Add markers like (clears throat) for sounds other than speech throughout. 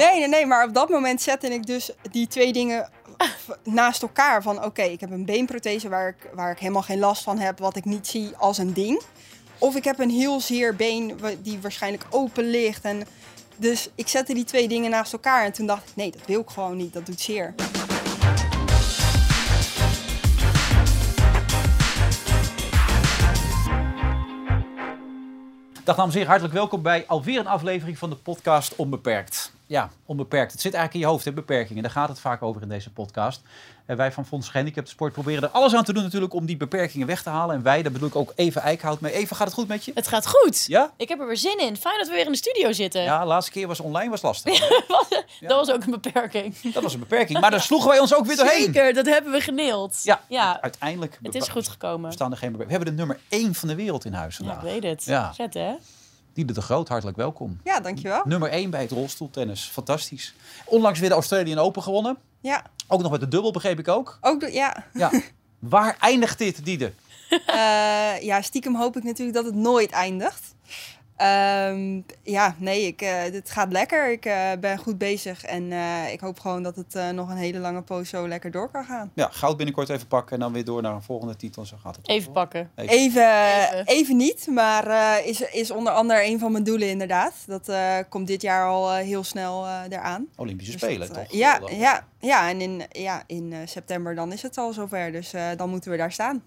Nee, nee, nee, maar op dat moment zette ik dus die twee dingen naast elkaar. Van oké, ik heb een beenprothese waar ik, waar ik helemaal geen last van heb, wat ik niet zie als een ding. Of ik heb een heel zeer been die waarschijnlijk open ligt. En dus ik zette die twee dingen naast elkaar en toen dacht ik, nee, dat wil ik gewoon niet, dat doet zeer. Dag dames en hartelijk welkom bij alweer een aflevering van de podcast Onbeperkt. Ja, onbeperkt. Het zit eigenlijk in je hoofd, hè, beperkingen. Daar gaat het vaak over in deze podcast. En wij van Fonds Gehandicapten Sport proberen er alles aan te doen natuurlijk om die beperkingen weg te halen. En wij, daar bedoel ik ook Eva Eickhout mee. Eva, gaat het goed met je? Het gaat goed. Ja? Ik heb er weer zin in. Fijn dat we weer in de studio zitten. Ja, de laatste keer was online was lastig. (laughs) Dat was ook een beperking. Dat was een beperking, maar daar sloegen wij ons ook weer doorheen. Zeker, dat hebben we geneeld. Ja, ja uiteindelijk het is goed gekomen. bestaan er geen beperkingen. We hebben de nummer 1 van de wereld in huis Ja, vandaag. ik weet het. Ja. Zet hè? Diede de Groot, hartelijk welkom. Ja, dankjewel. Nummer 1 bij het rolstoeltennis. Fantastisch. Onlangs weer de Australian Open gewonnen. Ja, Ook nog met de dubbel, begreep ik ook. ook de, ja. Ja. (laughs) Waar eindigt dit, Diede? Eh, ja, stiekem hoop ik natuurlijk dat het nooit eindigt. Ehm, ja, nee, ik, eh, dit gaat lekker. Ik eh, ben goed bezig en eh, ik hoop gewoon dat het eh, nog een hele lange poos zo lekker door kan gaan. Ja, goud binnenkort even pakken en dan weer door naar een volgende titel. Zo gaat het. Even pakken. Even. Even, Even. even niet, maar eh, is, is onder andere een van mijn doelen inderdaad. Dat eh, komt dit jaar al eh, heel snel eh, eraan. Olympische Dus Spelen, dat, eh, toch? ja, ja, ja, en in, ja, in eh, september dan is het al zover. Dus eh, dan moeten we daar staan.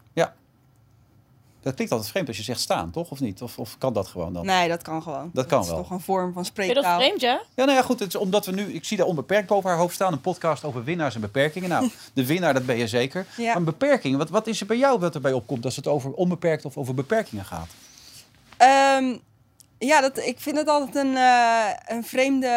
Dat klinkt altijd vreemd als je zegt staan, toch? Of niet? Of, of kan dat gewoon dan? Nee, dat kan gewoon. Dat kan is wel. toch een vorm van Vind je dat spreektaal. vreemd, ja? Ja, nou ja, goed. Het is omdat we nu... Ik zie daar onbeperkt boven haar hoofd staan. Een podcast over winnaars en beperkingen. Nou, (laughs) de winnaar, dat ben je zeker. Ja. Maar een beperking, wat, wat is er bij jou wat erbij opkomt... als het over onbeperkt of over beperkingen gaat? Ehm, ja, dat, ik vind het altijd een, eh, een vreemde,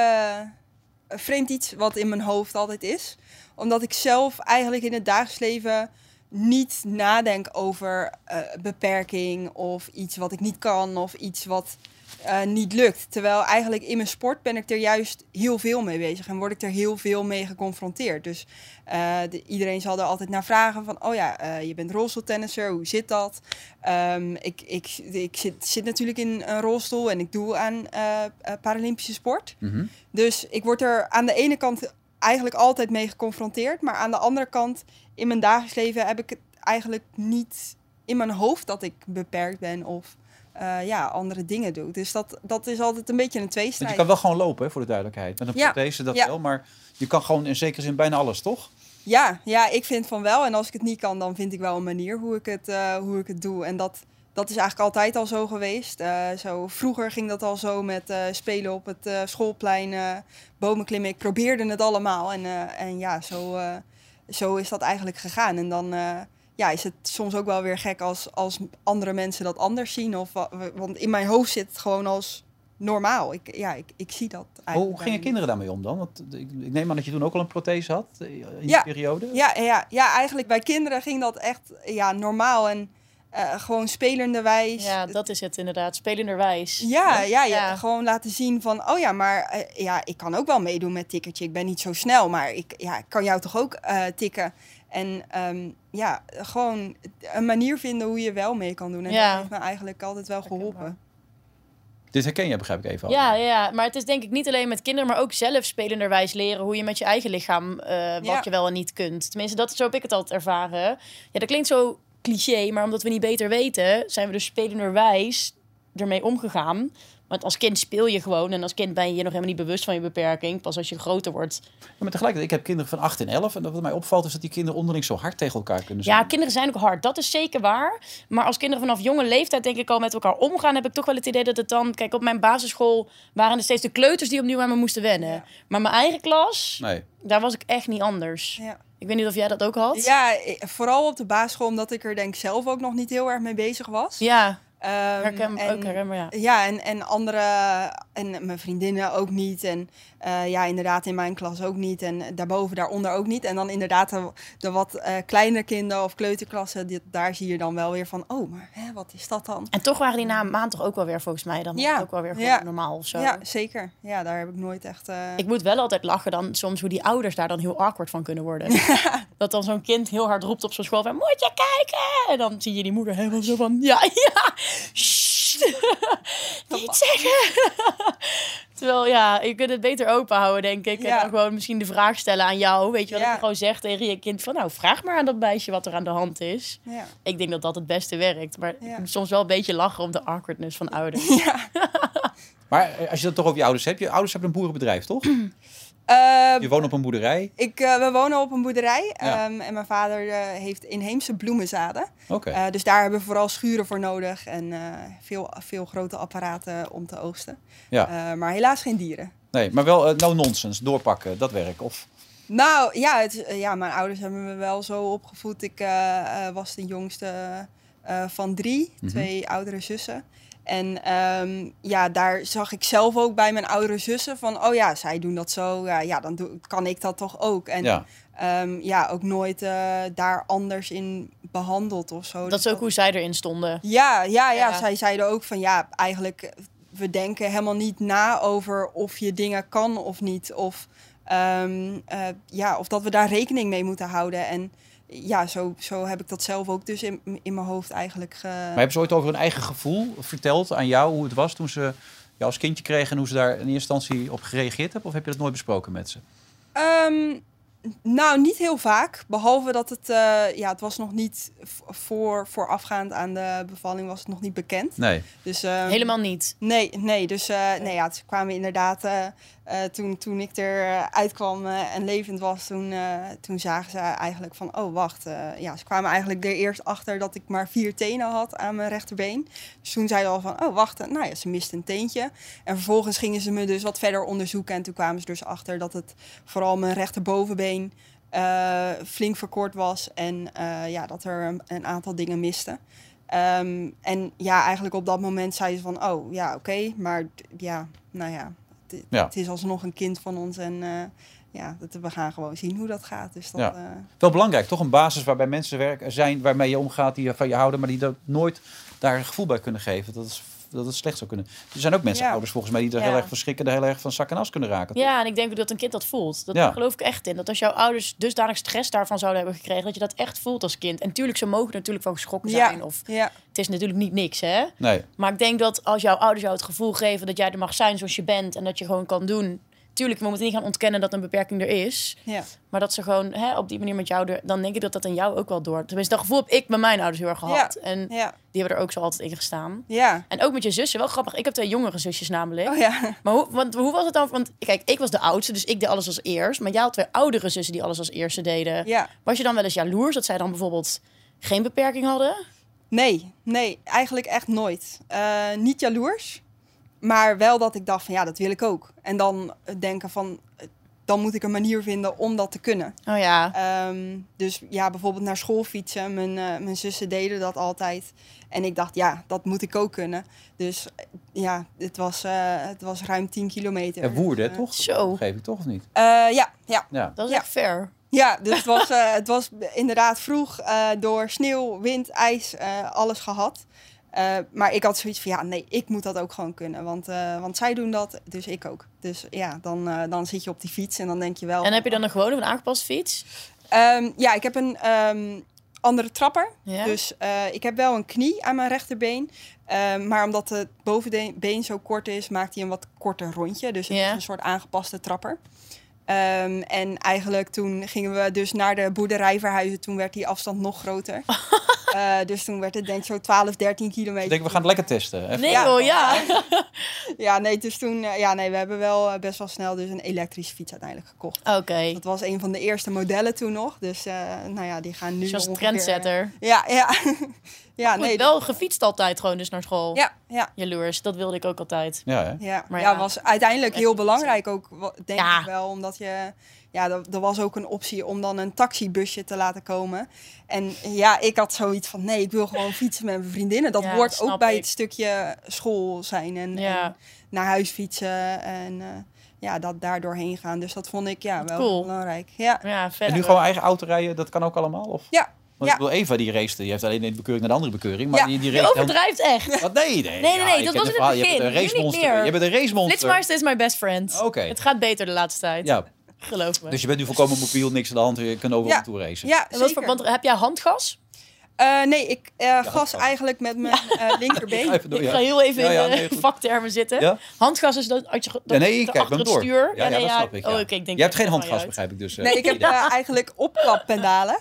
een vreemd iets wat in mijn hoofd altijd is. Omdat ik zelf eigenlijk in het dagelijks leven niet nadenk over eh, beperking of iets wat ik niet kan of iets wat eh, niet lukt. Terwijl eigenlijk in mijn sport ben ik er juist heel veel mee bezig en word ik er heel veel mee geconfronteerd. Dus eh, de- iedereen zal er altijd naar vragen van, oh ja, je bent rolstoeltennisser, hoe zit dat? Ehm, ik ik, ik zit, zit natuurlijk in een rolstoel en ik doe aan Paralympische sport. Mhm. Dus ik word er aan de ene kant eigenlijk altijd mee geconfronteerd. Maar aan de andere kant, in mijn dagelijks leven heb ik het eigenlijk niet in mijn hoofd dat ik beperkt ben of eh, ja, andere dingen doe. Dus dat, dat is altijd een beetje een Want tweestrijd. je kan wel gewoon lopen, hè, voor de duidelijkheid. Met een Ja. prothese dat Ja. wel, maar je kan gewoon in zekere zin bijna alles, toch? Ja, ja, ik vind van wel. En als ik het niet kan, dan vind ik wel een manier hoe ik het, eh, hoe ik het doe. En dat, dat is eigenlijk altijd al zo geweest. Eh, zo, vroeger ging dat al zo met eh, spelen op het eh, schoolplein, bomen klimmen. Ik probeerde het allemaal. En, en ja, zo, zo is dat eigenlijk gegaan. En dan ja, is het soms ook wel weer gek als, als andere mensen dat anders zien. Of, wa- want in mijn hoofd zit het gewoon als normaal. Ik, ja, ik, ik zie dat eigenlijk. Hoe gingen kinderen daarmee om dan? Want ik, ik neem aan dat je toen ook al een prothese had in die Ja. periode. Ja, ja, ja, eigenlijk bij kinderen ging dat echt ja, normaal en eh, gewoon spelenderwijs. Ja, dat is het inderdaad. Spelenderwijs. Ja, ja, ja, Ja. gewoon laten zien van, oh ja, maar eh, ja, ik kan ook wel meedoen met tikkertje. Ik ben niet zo snel, maar ik, ja, ik kan jou toch ook eh, tikken. En ehm, ja, gewoon een manier vinden hoe je wel mee kan doen. En Ja. dat heeft me eigenlijk altijd wel geholpen. Dit herken je, begrijp ik even. al. Ja, ja, maar het is denk ik niet alleen met kinderen, maar ook zelf spelenderwijs leren hoe je met je eigen lichaam, eh, wat Ja. je wel en niet kunt. Tenminste, dat, zo heb ik het altijd ervaren. Ja, dat klinkt zo cliché, maar omdat we niet beter weten, zijn we dus spelenderwijs ermee omgegaan. Want als kind speel je gewoon en als kind ben je je nog helemaal niet bewust van je beperking. Pas als je groter wordt. Maar tegelijkertijd, ik heb kinderen van 8 en 11. En wat mij opvalt is dat die kinderen onderling zo hard tegen elkaar kunnen zijn. Ja, kinderen zijn ook hard, dat is zeker waar. Maar als kinderen vanaf jonge leeftijd denk ik al met elkaar omgaan, heb ik toch wel het idee dat het dan... Kijk, op mijn basisschool waren er steeds de kleuters die opnieuw aan me moesten wennen. Ja. Maar mijn eigen klas, Nee. daar was ik echt niet anders. Ja. Ik weet niet of jij dat ook had. Ja, vooral op de basisschool, omdat ik er denk zelf ook nog niet heel erg mee bezig was. Ja, Ehm, herken, en- ook herkenbaar, ja. Ja, en, en andere, en mijn vriendinnen ook niet. En eh, ja, inderdaad in mijn klas ook niet. En daarboven, daaronder ook niet. En dan inderdaad de, de wat eh kleinere kinderen of kleuterklassen, dit, daar zie je dan wel weer van, oh, maar hè, wat is dat dan? En toch waren die na een maand toch ook wel weer volgens mij dan Ja. ook wel weer Ja. normaal of zo. Ja, zeker. Ja, daar heb ik nooit echt... eh, Ik moet wel altijd lachen dan soms hoe die ouders daar dan heel awkward van kunnen worden. (laughs) Dat dan zo'n kind heel hard roept op zo'n school van moet je kijken? En dan zie je die moeder helemaal zo van ja, ja, niet zeggen. Terwijl, ja, je kunt het beter open houden, denk ik. En dan gewoon misschien de vraag stellen aan jou. Weet je Ja. dat je gewoon zegt tegen je kind van... Nou, vraag maar aan dat meisje wat er aan de hand is. Ja. Ik denk dat dat het beste werkt. Maar Ja. ik moet soms wel een beetje lachen om de awkwardness van (laughs) ouders. ja. Maar eh, als je het toch over je ouders hebt. Je ouders hebben een boerenbedrijf, toch? (clears throat) Eh, Je woont op een boerderij. ik, eh, we wonen op een boerderij Ja. ehm, en mijn vader eh, heeft inheemse bloemenzaden. Oké. Eh, dus daar hebben we vooral schuren voor nodig en veel, veel grote apparaten om te oogsten. Ja. Maar helaas geen dieren. Nee, maar wel no nonsense. Doorpakken, dat werk. Of, Nou ja, het, ja, mijn ouders hebben me wel zo opgevoed. Ik was de jongste van drie, Mhm. twee oudere zussen. En ehm, ja, daar zag ik zelf ook bij mijn oudere zussen van, oh ja, zij doen dat zo, ja, ja dan doe, kan ik dat toch ook. En ja. ehm, ja, ook nooit eh, daar anders in behandeld of zo. Dat Dus is ook hoe zij erin stonden. Ja, ja, ja, Ja. zij zeiden ook van ja, eigenlijk we denken helemaal niet na over of je dingen kan of niet. Of, ehm, eh, ja, of dat we daar rekening mee moeten houden. En ja, zo, zo heb ik dat zelf ook dus in, in mijn hoofd eigenlijk. Ge... Maar hebben ze ooit over hun eigen gevoel verteld aan jou hoe het was toen ze jou als kindje kregen en hoe ze daar in eerste instantie op gereageerd hebben? Of heb je dat nooit besproken met ze? Ehm, nou, niet heel vaak. Behalve dat het, eh, ja, het was nog niet voor, voorafgaand aan de bevalling was het nog niet bekend. Nee. Dus, ehm, Helemaal niet. Nee, nee. Dus eh, nee, ja, ze kwamen inderdaad, eh, eh, toen, toen ik er uitkwam eh, en levend was, toen, eh, toen zagen ze eigenlijk van, oh wacht. ja, ze kwamen eigenlijk er eerst achter dat ik maar vier tenen had aan mijn rechterbeen. Dus toen zeiden ze al van, oh wacht, nou ja, ze mist een teentje. En vervolgens gingen ze me dus wat verder onderzoeken en toen kwamen ze dus achter dat het vooral mijn rechterbovenbeen flink verkort was en ja, dat er een, aantal dingen misten. Ehm, en ja, eigenlijk op dat moment zei ze van, oh ja, oké, maar ja, nou ja het, Ja. het is alsnog een kind van ons en eh, ja, dat, we gaan gewoon zien hoe dat gaat. Dus dat, Ja. eh, Wel belangrijk, toch? Een basis waarbij mensen werken, zijn waarmee je omgaat, die van je houden, maar die dat nooit daar een gevoel bij kunnen geven. Dat, is, dat het slecht zou kunnen. Er zijn ook mensen, Ja. ouders volgens mij, die er Ja. heel erg verschrikken, er heel erg van zak en as kunnen raken. toch? Ja, en ik denk ook dat een kind dat voelt. Dat Ja. daar geloof ik echt in. Dat als jouw ouders dusdanig stress daarvan zouden hebben gekregen, dat je dat echt voelt als kind. En tuurlijk, ze mogen er natuurlijk van geschrokken ja, zijn. Of ja, het is natuurlijk niet niks, hè? Nee. Maar ik denk dat als jouw ouders jou het gevoel geven dat jij er mag zijn zoals je bent en dat je gewoon kan doen. Tuurlijk, we moeten niet gaan ontkennen dat een beperking er is. ja, Maar dat ze gewoon hè, op die manier met jou, er, dan denk ik dat dat in jou ook wel door. Tenminste, dat gevoel heb ik met mijn ouders heel erg gehad. En ja, die hebben er ook zo altijd in gestaan. ja. En ook met je zussen, wel grappig. Ik heb twee jongere zusjes namelijk. Oh ja, Maar hoe, want, hoe was het dan? Want kijk, ik was de oudste, dus ik deed alles als eerst. Maar jij had twee oudere zussen die alles als eerste deden. ja. Was je dan wel eens jaloers dat zij dan bijvoorbeeld geen beperking hadden? Nee, nee, eigenlijk echt nooit. Eh, niet jaloers, maar wel dat ik dacht van ja, dat wil ik ook. En dan denken van, eh, dan moet ik een manier vinden om dat te kunnen. Oh ja. Ehm, dus ja, bijvoorbeeld naar school fietsen. Mijn, eh, mijn zussen deden dat altijd. En ik dacht, ja, dat moet ik ook kunnen. Dus eh, ja, het was, eh, het was ruim 10 kilometer. En woerde, Eh, toch? Zo. Geef ik toch of niet? eh, ja, ja. Ja. Dat is Ja. echt fair. Ja, dus het was, eh, het was inderdaad vroeg eh, door sneeuw, wind, ijs, eh, alles gehad. Eh, maar ik had zoiets van, ja, nee, ik moet dat ook gewoon kunnen. Want, eh, want zij doen dat, dus ik ook. Dus ja, dan, eh, dan zit je op die fiets en dan denk je wel... En heb je dan een gewone of een aangepaste fiets? Ehm, ja, ik heb een ehm, andere trapper. Ja. Dus ik heb wel een knie aan mijn rechterbeen. Ehm, maar omdat het bovenbeen zo kort is, maakt hij een wat korter rondje. Dus het Ja. is een soort aangepaste trapper. En eigenlijk toen gingen we dus naar de boerderij verhuizen. Toen werd die afstand nog groter. (laughs) Eh, dus toen werd het denk ik zo 12, 13 kilometer. Ik denk, we gaan het lekker testen. Even- Nee Ja. hoor, ja. (laughs) Ja, nee, dus toen... eh, ja, nee, we hebben wel eh, best wel snel dus een elektrische fiets uiteindelijk gekocht. Oké. Dat was een van de eerste modellen toen nog. Dus eh, nou ja, die gaan nu Dus je was ongeveer- trendsetter. Ja, ja. (laughs) ja, Goed, nee. wel gefietst altijd gewoon dus naar school. Ja, ja. Jaloers, dat wilde ik ook altijd. Ja, hè? Ja, Maar ja, ja, was uiteindelijk heel belangrijk ook, denk Ja. ik wel. Omdat je, ja, er, was ook een optie om dan een taxibusje te laten komen. En ja, ik had zoiets van, nee, ik wil gewoon fietsen met mijn vriendinnen. Dat Ja, hoort ook bij ik. het stukje school zijn en, Ja. en naar huis fietsen. En eh, ja, dat daar doorheen gaan. Dus dat vond ik ja, wel cool. belangrijk. Ja, Ja, verder. En nu gewoon eigen auto rijden, dat kan ook allemaal? Of? ja, Want Ja. ik wil Eva die race, die heeft alleen de bekeuring naar de andere bekeuring. Maar Ja. die, die Je race dan- overdrijft echt. Wat? Nee, nee. Nee, nee, nee, dat was het in het verhaal. Je bent een begin. Nu race niet monster. meer. Je bent een race monster. Flitsmeister is my best friend. Oké. Het gaat beter de laatste tijd. Ja, Geloof me. dus je bent nu volkomen mobiel, niks aan de hand. Je kunt overal Ja. naartoe racen. ja En wat voor, want heb jij handgas? Eh, nee, ik eh, gas eigenlijk met mijn eh, linkerbeen. (laughs) Door, Ik ga heel even Ja, ja, in de nee, vaktermen zitten. Ja? Handgas is dat, als je, dat Ja, nee, kijk, het door. stuur. Ja, ja, dat ja. snap ik. Ja. Oh, oké, ik denk Je hebt geen handgas, begrijp ik dus. Nee, ik heb eigenlijk opklappendalen.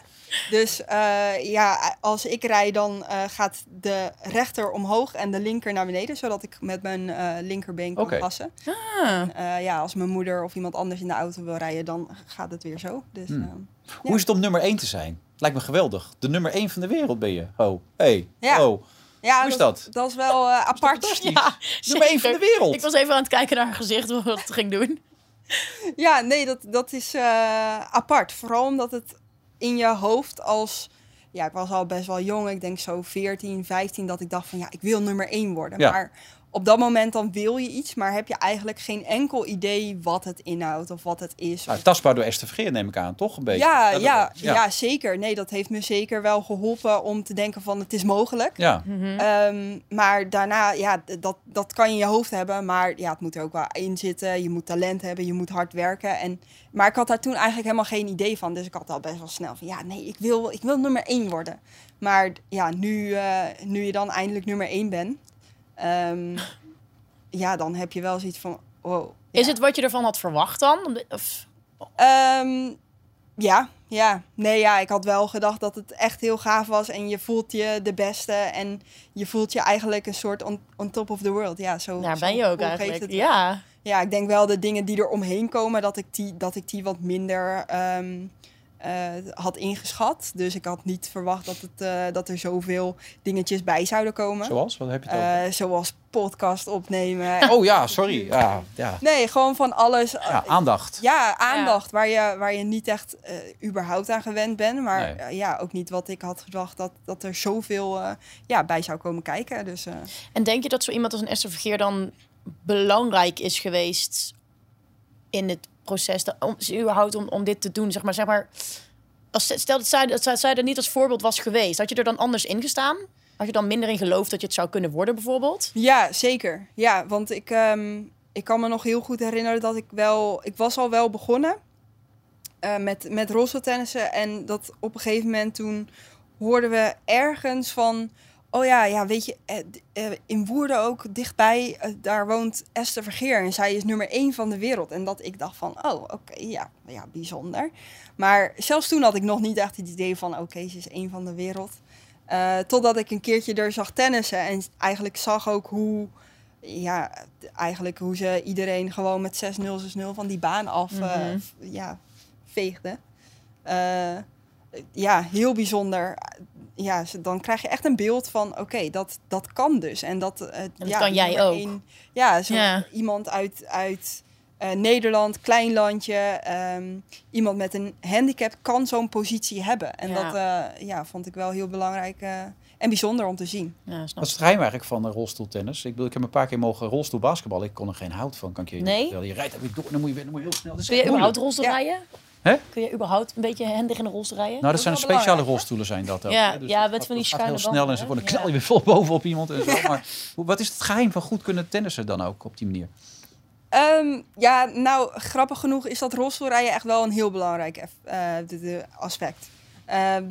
Dus eh, ja, als ik rij, dan eh, gaat de rechter omhoog en de linker naar beneden, zodat ik met mijn eh, linkerbeen kan Oké. gassen. Ah. En, eh, ja, als mijn moeder of iemand anders in de auto wil rijden, dan gaat het weer zo. Dus, Hmm. eh, Hoe is het om nummer 1 te zijn? Lijkt me geweldig. De nummer 1 van de wereld ben je. Oh, hey. Ja. Oh, ja, Hoe is dat? Dat is wel eh, apart. Ja, nummer 1 van de wereld. Ik was even aan het kijken naar haar gezicht, wat het ging doen. Ja, nee, dat, dat is eh, apart. Vooral omdat het in je hoofd als... Ja, ik was al best wel jong. Ik denk zo 14, 15, dat ik dacht van... Ja, ik wil nummer 1 worden. Ja. Maar op dat moment dan wil je iets... maar heb je eigenlijk geen enkel idee wat het inhoudt of wat het is. Nou, tastbaar door Esther Vergeer neem ik aan, toch? Een beetje. ja, Dat- ja, ja. zeker. Nee, dat heeft me zeker wel geholpen om te denken van... het is mogelijk. Ja. Mhm. Ehm, maar daarna, ja, dat, dat kan je in je hoofd hebben. Maar ja, het moet er ook wel in zitten. Je moet talent hebben, je moet hard werken. En, maar ik had daar toen eigenlijk helemaal geen idee van. Dus ik had al best wel snel van, ja, nee, ik wil, ik wil nummer één worden. Maar ja, nu, eh, nu je dan eindelijk nummer één bent... ehm, ja, dan heb je wel zoiets van, wow. Is het wat je ervan had verwacht dan? Of, Ehm, ja, ja. Nee, ja, ik had wel gedacht dat het echt heel gaaf was. En je voelt je de beste. En je voelt je eigenlijk een soort on, on top of the world. Ja, zo, daar ben je ook eigenlijk. Ja. ja, ik denk wel de dingen die er omheen komen, dat ik die, dat ik die wat minder ehm, eh, had ingeschat. Dus ik had niet verwacht dat, het, eh, dat er zoveel dingetjes bij zouden komen. Zoals? Wat heb je over? Eh, zoals podcast opnemen. (laughs) Oh ja, sorry. Ja, ja. nee, gewoon van alles. ja aandacht. Ja, aandacht waar, je, waar je niet echt eh, überhaupt aan gewend bent. Maar Nee. eh, ja, ook niet wat ik had gedacht dat, dat er zoveel eh, ja, bij zou komen kijken. Dus eh, En denk je dat zo iemand als een Esther Vergeer dan belangrijk is geweest in het proces, dat, om, überhaupt om, om dit te doen? Zeg maar, zeg maar als, stel dat zij, dat zij, er niet als voorbeeld was geweest, had je er dan anders in gestaan? Had je dan minder in geloofd dat je het zou kunnen worden, bijvoorbeeld? ja, zeker. Ja, want ik, ehm, ik kan me nog heel goed herinneren dat ik wel... Ik was al wel begonnen eh, met, met rolstoeltennissen. En dat op een gegeven moment toen hoorden we ergens van... Oh ja, ja weet je, eh, eh, in Woerden ook dichtbij, eh, daar woont Esther Vergeer. En zij is nummer één van de wereld. En dat ik dacht van, oh, oké, ja, ja, bijzonder. Maar zelfs toen had ik nog niet echt het idee van, oké, ze is één van de wereld. Totdat ik een keertje er zag tennissen en eigenlijk zag ook hoe, ja, eigenlijk hoe ze iedereen gewoon met 6-0, 6-0 van die baan af Mhm. ja, veegde. Ja, heel bijzonder. Ja, dan krijg je echt een beeld van, oké, dat, dat kan dus. En dat, eh, dat ja, kan jij ook. één- ja, zo Ja. iemand uit, uit eh, Nederland, klein landje, ehm, iemand met een handicap kan zo'n positie hebben. En Ja. dat eh, ja, vond ik wel heel belangrijk eh, en bijzonder om te zien. Ja, snap Wat is het geheim eigenlijk van de rolstoeltennis? Ik bedoel, ik heb een paar keer mogen rolstoelbasketballen. Ik kon er geen hout van, kan ik je Nee? Je rijdt weer door en dan moet je, weer- dan moet je heel snel. Dat is Kun je überhaupt rolstoel Ja. Hè? Kun je überhaupt een beetje handig in een rolstoel rijden? Nou, dat zijn speciale rolstoelen zijn dat ook. Ja, hè. Dus ja, met van die gaat heel schuine snel en ze dan knal je weer vol bovenop iemand en zo. (laughs) Maar hoe- wat is het geheim van goed kunnen tennissen dan ook op die manier? Ehm, ja, nou, grappig genoeg is dat rolstoelrijden echt wel een heel belangrijk eh, de, de aspect. Ehm,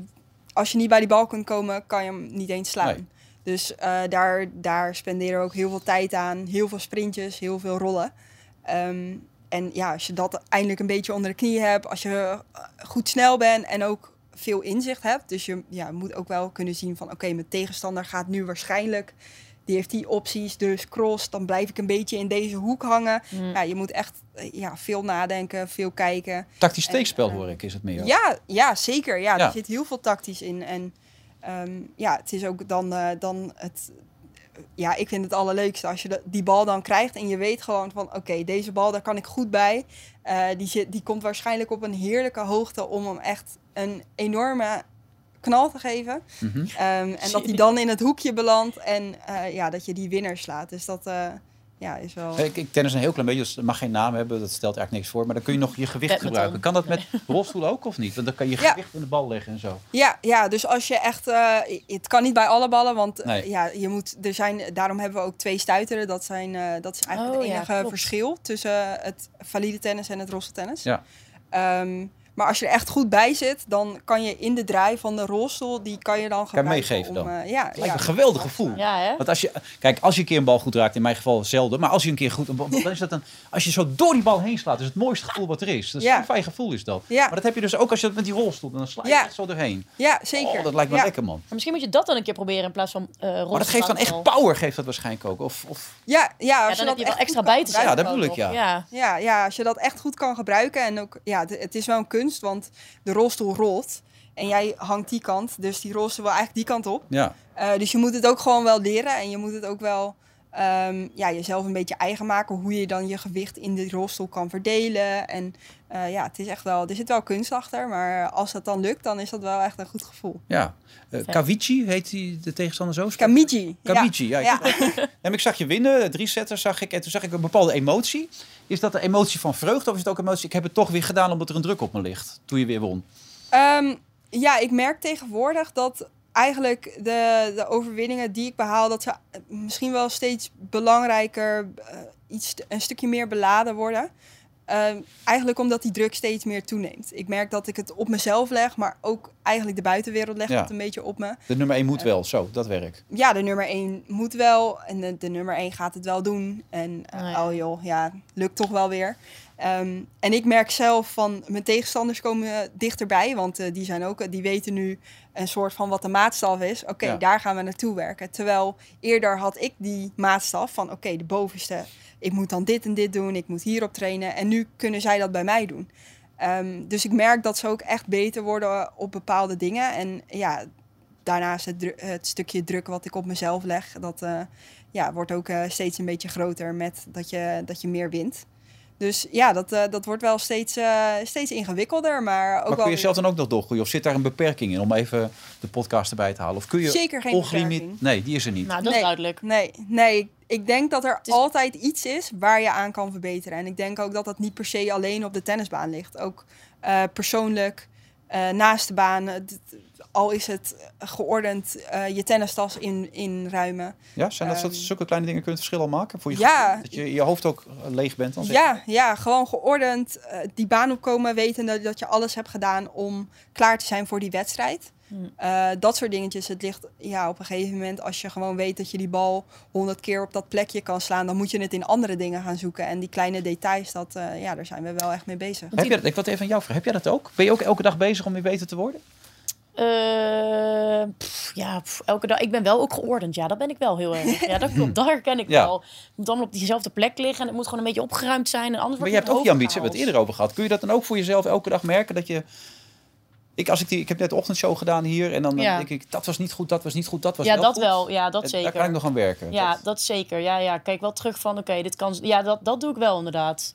als je niet bij die bal kunt komen, kan je hem niet eens slaan. Nee. Dus eh, daar, daar spenderen we ook heel veel tijd aan. Heel veel sprintjes, heel veel rollen. Ehm, en ja, als je dat eindelijk een beetje onder de knie hebt, als je eh, goed snel bent en ook veel inzicht hebt. Dus je ja, moet ook wel kunnen zien van oké, mijn tegenstander gaat nu waarschijnlijk, die heeft die opties, dus cross, dan blijf ik een beetje in deze hoek hangen. Mm. Ja, je moet echt eh, ja, veel nadenken, veel kijken. Tactisch steekspel eh, hoor ik, is het meer. Ja, ja zeker. Ja, Ja. er zit heel veel tactisch in. En ehm, ja, het is ook dan, eh, dan het... Ja, ik vind het allerleukste als je de- die bal dan krijgt en je weet gewoon van... Oké, deze bal, daar kan ik goed bij. Eh, die, zit, die komt waarschijnlijk op een heerlijke hoogte om hem echt een enorme knal te geven. Mhm. Ehm, en dat die dan in het hoekje belandt en eh, ja, dat je die winnaar slaat. Dus dat eh, ja, is wel... Ik, ik tennis een heel klein beetje, dus het mag geen naam hebben, dat stelt eigenlijk niks voor. Maar dan kun je nog je gewicht Badminton. gebruiken. Kan dat met (laughs) rolstoel ook of niet? Want dan kan je Ja. gewicht in de bal leggen en zo. Ja, ja, dus als je echt. eh, het kan niet bij alle ballen, want eh, Nee. ja, je moet. Er zijn, daarom hebben we ook twee stuiteren. Dat, zijn, eh, dat is eigenlijk Oh, het enige verschil tussen het valide tennis en het rolstoeltennis. Ja. Ehm, Maar als je er echt goed bij zit, dan kan je in de draai van de rolstoel, die kan je dan gebruiken. meegeven om, dan? eh, ja, lijkt ja. een geweldig gevoel. Ja, hè? Want als je, kijk, als je een keer een bal goed raakt, in mijn geval zelden, maar als je een keer goed, dan is dat een, als je zo door die bal heen slaat, is het mooiste gevoel wat er is. Dat is Ja. een fijn gevoel is dat. Ja. Maar dat heb je dus ook als je dat met die rolstoel, dan sla je Ja. echt zo doorheen. Ja, zeker. Oh, dat lijkt me ja. lekker, man. Maar misschien moet je dat dan een keer proberen in plaats van eh rollen. Maar dat geeft dan echt power, geeft dat waarschijnlijk ook. Of, of, Ja, ja, als Ja, je dan dat heb je wel echt extra goed kan bij te zetten. Ja, dat bedoel ik, ja. ja. Ja, ja, als je dat echt goed kan gebruiken. En ook, ja, het, het is wel een kunst, want de rolstoel rolt. En jij hangt die kant, dus die rolstoel wil eigenlijk die kant op. ja. Eh, dus je moet het ook gewoon wel leren. En je moet het ook wel ehm, ja, jezelf een beetje eigen maken. Hoe je dan je gewicht in de rolstoel kan verdelen. En eh, ja, het is echt wel, er zit wel kunst achter. Maar als dat dan lukt, dan is dat wel echt een goed gevoel. ja. Kavici heet die de tegenstander zo? Kamiji. Kavici, ja. Ja. ik- Ja. En ik zag je winnen, drie setters zag ik. En toen zag ik een bepaalde emotie. Is dat de emotie van vreugde of is het ook emotie? Ik heb het toch weer gedaan omdat er een druk op me ligt. Toen je weer won. Ehm, ja, ik merk tegenwoordig dat eigenlijk de, de overwinningen die ik behaal, dat ze eh, misschien wel steeds belangrijker, eh, iets, een stukje meer beladen worden. Ehm, eigenlijk omdat die druk steeds meer toeneemt. Ik merk dat ik het op mezelf leg, maar ook eigenlijk de buitenwereld legt Ja. het een beetje op me. De nummer 1 moet wel, zo, dat werk. Ja, de nummer 1 moet wel en de, de nummer 1 gaat het wel doen. En eh, Oh ja. oh joh, ja, lukt toch wel weer. Ehm, en ik merk zelf van mijn tegenstanders komen dichterbij, want eh, die zijn ook, die weten nu een soort van wat de maatstaf is. Oké, Ja. daar gaan we naartoe werken. Terwijl eerder had ik die maatstaf van oké, de bovenste, ik moet dan dit en dit doen, ik moet hierop trainen. En nu kunnen zij dat bij mij doen. Ehm, dus ik merk dat ze ook echt beter worden op bepaalde dingen. En ja, daarnaast het, stukje druk wat ik op mezelf leg, dat eh, ja, wordt ook eh, steeds een beetje groter met dat je, dat je meer wint. Dus ja, dat, eh, dat wordt wel steeds, eh, steeds ingewikkelder, maar ook Maar wel kun je weer- zelf dan ook nog doorgroeien? Of zit daar een beperking in om even de podcast erbij te halen? Of kun je Zeker geen ongelimiet... beperking. Nee, die is er niet. Nou, dat is Nee. duidelijk. Nee, nee, ik denk dat er is- altijd iets is waar je aan kan verbeteren. En ik denk ook dat dat niet per se alleen op de tennisbaan ligt. Ook eh, persoonlijk, eh, naast de baan. al is het geordend eh, je tennistas in, inruimen. Ja, zijn dat Ehm, zulke kleine dingen kunnen het verschil al maken? Voor je Ja. gevoel? Dat je je hoofd ook eh, leeg bent? Dan? Ja, ja, gewoon geordend die baan opkomen, wetende dat je alles hebt gedaan om klaar te zijn voor die wedstrijd. Hmm. Eh, dat soort dingetjes. Het ligt ja, op een gegeven moment, als je gewoon weet dat je die bal honderd keer op dat plekje kan slaan, dan moet je het in andere dingen gaan zoeken. En die kleine details, dat, eh, ja, daar zijn we wel echt mee bezig. Heb jij dat, ik wil even aan jou vragen. Heb jij dat ook? Ben je ook elke dag bezig om weer beter te worden? Eh, pff, ja, pff, elke dag. Ik ben wel ook geordend. Ja, dat ben ik wel heel erg. Ja, dat klopt. (laughs) Dat herken ik Ja. wel. Het moet allemaal op diezelfde plek liggen. En het moet gewoon een beetje opgeruimd zijn. En anders Maar wordt je hebt het ook die ambitie, we het eerder over gehad. Kun je dat dan ook voor jezelf elke dag merken? Dat je... Ik, als ik, die, ik heb net de ochtendshow gedaan hier en dan, Ja. denk ik, dat was niet goed, dat was niet goed, dat was Ja, wel dat goed. wel. Ja, dat En zeker. Daar kan ik nog aan werken. Ja, Dat- dat zeker. Ja, ja. Kijk wel terug van, oké, dit kan... Ja, dat, dat doe ik wel inderdaad.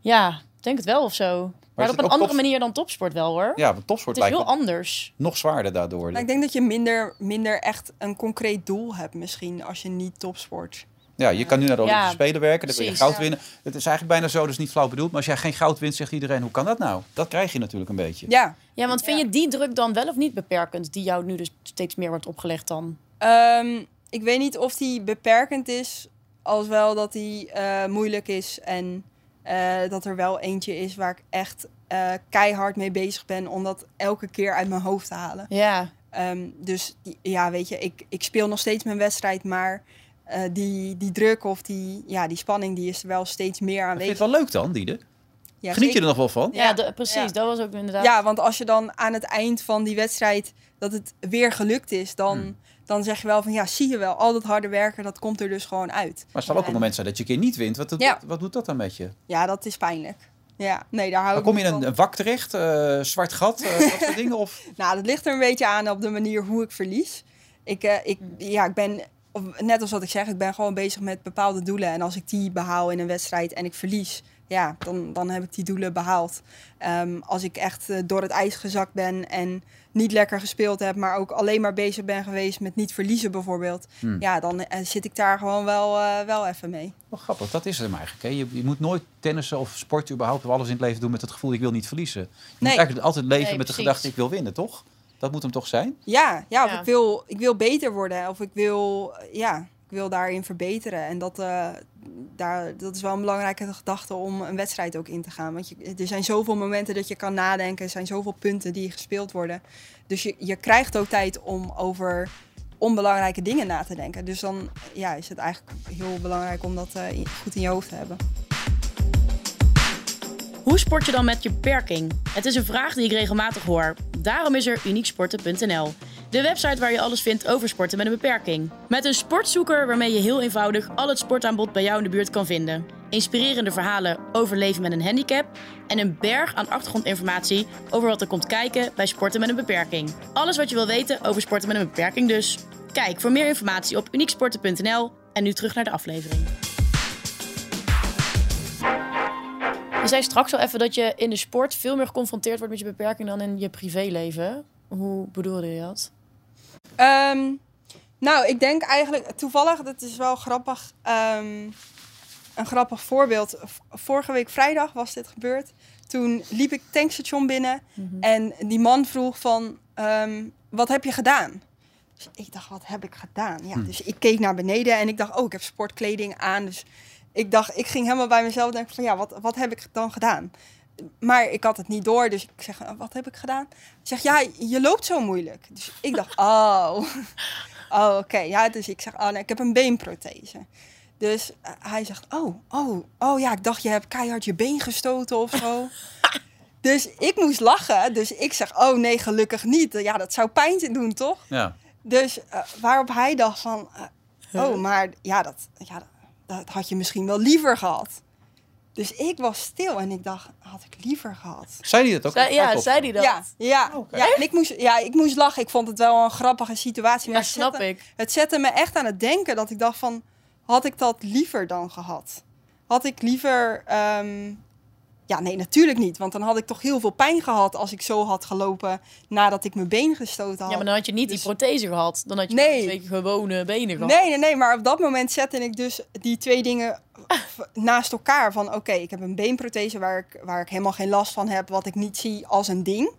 Ja, denk het wel of zo. Maar op een andere top- manier dan topsport wel, hoor. ja, want topsport het is lijkt heel anders. nog zwaarder daardoor. Maar ik denk dat je minder, minder echt een concreet doel hebt misschien als je niet topsport. Ja, je kan nu naar de Ja, Olympische Spelen werken, dan wil je goud ja. winnen. Het is eigenlijk bijna zo, dus niet flauw bedoeld. Maar als jij geen goud wint, zegt iedereen, hoe kan dat nou? Dat krijg je natuurlijk een beetje. Ja, Ja, want vind Ja. je die druk dan wel of niet beperkend? Die jou nu dus steeds meer wordt opgelegd dan? Ehm, ik weet niet of die beperkend is, als wel dat die eh, moeilijk is. En eh, dat er wel eentje is waar ik echt eh, keihard mee bezig ben om dat elke keer uit mijn hoofd te halen. Ja. Ehm, dus ja, weet je, ik, ik speel nog steeds mijn wedstrijd, maar eh, die, die druk of die, ja, die spanning die is er wel steeds meer Vind je aanwezig. het wel leuk dan, Diede? Ja, Geniet je er nog wel van? Ja, Ja. de- precies. Ja. Dat was ook inderdaad... Ja, want als je dan aan het eind van die wedstrijd dat het weer gelukt is, dan, Hmm. dan zeg je wel van ja, zie je wel, al dat harde werken, dat komt er dus gewoon uit. Maar het zal ook een En- moment zijn dat je een keer niet wint. Wat, Ja. wat doet dat dan met je? Ja, dat is pijnlijk. Ja, nee, daar hou Dan ik kom je in een, een wak terecht, eh, zwart gat, eh, dat soort (laughs) dingen? Of... Nou, dat ligt er een beetje aan op de manier hoe ik verlies. Ik, eh, ik, ja, ik ben, of- net als wat ik zeg, ik ben gewoon bezig met bepaalde doelen. En als ik die behaal in een wedstrijd en ik verlies, ja, dan, dan heb ik die doelen behaald. Ehm, als ik echt eh, door het ijs gezakt ben en niet lekker gespeeld heb, maar ook alleen maar bezig ben geweest met niet verliezen bijvoorbeeld, Hmm. ja, dan eh, zit ik daar gewoon wel, eh, wel even mee. Wel grappig, dat is het hem eigenlijk. Hè? Je, je moet nooit tennissen of sporten überhaupt of alles in het leven doen met het gevoel ik wil niet verliezen. Je moet Nee. eigenlijk altijd leven Nee, met de gedachte ik wil winnen, toch? Dat moet hem toch zijn? Ja, ja, of Ja. Ik, wil, ik wil beter worden of ik wil, ja, ik wil daarin verbeteren. En dat, eh, daar, dat is wel een belangrijke gedachte om een wedstrijd ook in te gaan. Want je, er zijn zoveel momenten dat je kan nadenken. Er zijn zoveel punten die gespeeld worden. Dus je, je krijgt ook tijd om over onbelangrijke dingen na te denken. Dus dan ja, is het eigenlijk heel belangrijk om dat eh, goed in je hoofd te hebben. Hoe sport je dan met je beperking? Het is een vraag die ik regelmatig hoor. Daarom is er unieksporten.nl. De website waar je alles vindt over sporten met een beperking. Met een sportzoeker waarmee je heel eenvoudig al het sportaanbod bij jou in de buurt kan vinden. Inspirerende verhalen over leven met een handicap. En een berg aan achtergrondinformatie over wat er komt kijken bij sporten met een beperking. Alles wat je wil weten over sporten met een beperking dus. Kijk voor meer informatie op unieksporten.nl. En nu terug naar de aflevering. Je zei straks al even dat je in de sport veel meer geconfronteerd wordt met je beperking dan in je privéleven. Hoe bedoelde je dat? Ehm, nou, ik denk eigenlijk toevallig, dat is wel grappig, ehm, een grappig voorbeeld. Vorige week vrijdag was dit gebeurd. Toen liep ik het tankstation binnen en die man vroeg van, ehm, wat heb je gedaan? Dus ik dacht, wat heb ik gedaan? Ja, dus ik keek naar beneden en ik dacht, oh, ik heb sportkleding aan. Dus ik dacht, ik ging helemaal bij mezelf denken van, ja, wat, wat heb ik dan gedaan? Maar ik had het niet door, dus ik zeg, "Eh, wat heb ik gedaan? Zegt, ja, je loopt zo moeilijk. Dus ik dacht, (laughs) oh, (laughs) oh oké. Ja, dus ik zeg, oh nee, ik heb een beenprothese. Dus eh, hij zegt, oh, oh, oh ja, ik dacht, je hebt keihard je been gestoten of zo. (laughs) dus ik moest lachen, dus ik zeg, oh nee, gelukkig niet. Ja, dat zou pijn doen, toch? Ja. Dus eh, waarop hij dacht van, eh, oh, maar ja dat, ja, dat, dat had je misschien wel liever gehad. Dus ik was stil en ik dacht, had ik liever gehad. Zei hij dat ook? Ja, zei die dat? Ja, ja, Oké. ja, en ik moest, ja, ik moest lachen. Ik vond het wel een grappige situatie. Ja, Maar het snap zette- ik. Het zette me echt aan het denken dat ik dacht van, had ik dat liever dan gehad? Had ik liever, ehm, ja nee natuurlijk niet. Want dan had ik toch heel veel pijn gehad als ik zo had gelopen nadat ik mijn been gestoten had. Ja, maar dan had je niet Dus- die prothese gehad. Dan had je Nee. twee gewone benen gehad. Nee, nee, nee, maar op dat moment zette ik dus die twee dingen naast elkaar. Van oké, ik heb een beenprothese waar ik, waar ik helemaal geen last van heb, wat ik niet zie als een ding.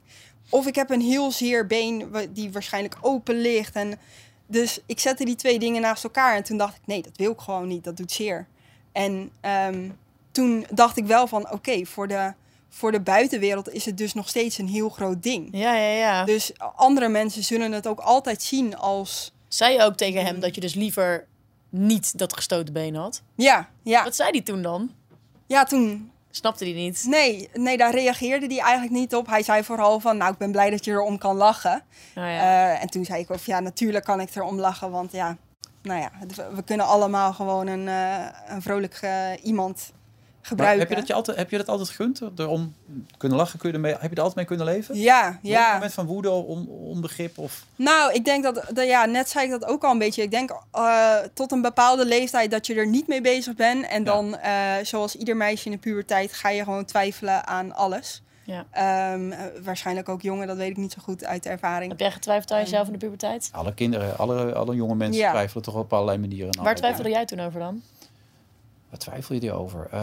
Of ik heb een heel zeer been die waarschijnlijk open ligt. En dus ik zette die twee dingen naast elkaar en toen dacht ik, nee, dat wil ik gewoon niet, dat doet zeer. En ehm, toen dacht ik wel van, oké, voor, de, voor de buitenwereld is het dus nog steeds een heel groot ding. Ja, ja, ja. Dus andere mensen zullen het ook altijd zien als, Zei je ook tegen hem dat je dus liever niet dat gestoten been had? ja, ja. Wat zei hij toen dan? Ja, toen. Snapte hij niet? Nee, nee, daar reageerde hij eigenlijk niet op. Hij zei vooral van, nou, ik ben blij dat je erom kan lachen. Nou ja. Eh, en toen zei ik ook, ja, natuurlijk kan ik erom lachen, want ja, nou ja, we kunnen allemaal gewoon een, eh, een vrolijk eh, iemand Maar heb, je dat je altijd, heb je dat altijd gegund? Erom kunnen lachen? Kun je ermee, heb je er altijd mee kunnen leven? Ja, Nooit Een ja. moment van woede, on, onbegrip? Of... Nou, ik denk dat, dat, ja, net zei ik dat ook al een beetje. Ik denk eh, tot een bepaalde leeftijd dat je er niet mee bezig bent. En Ja. dan, eh, zoals ieder meisje in de puberteit, ga je gewoon twijfelen aan alles. Ja. Ehm, eh, waarschijnlijk ook jongen, dat weet ik niet zo goed uit ervaring. Heb jij getwijfeld aan jezelf in de puberteit? Alle kinderen, alle, alle jonge mensen Ja. twijfelen toch op allerlei manieren. aan Waar twijfelde jij toen over dan? Waar twijfel je die over? Eh,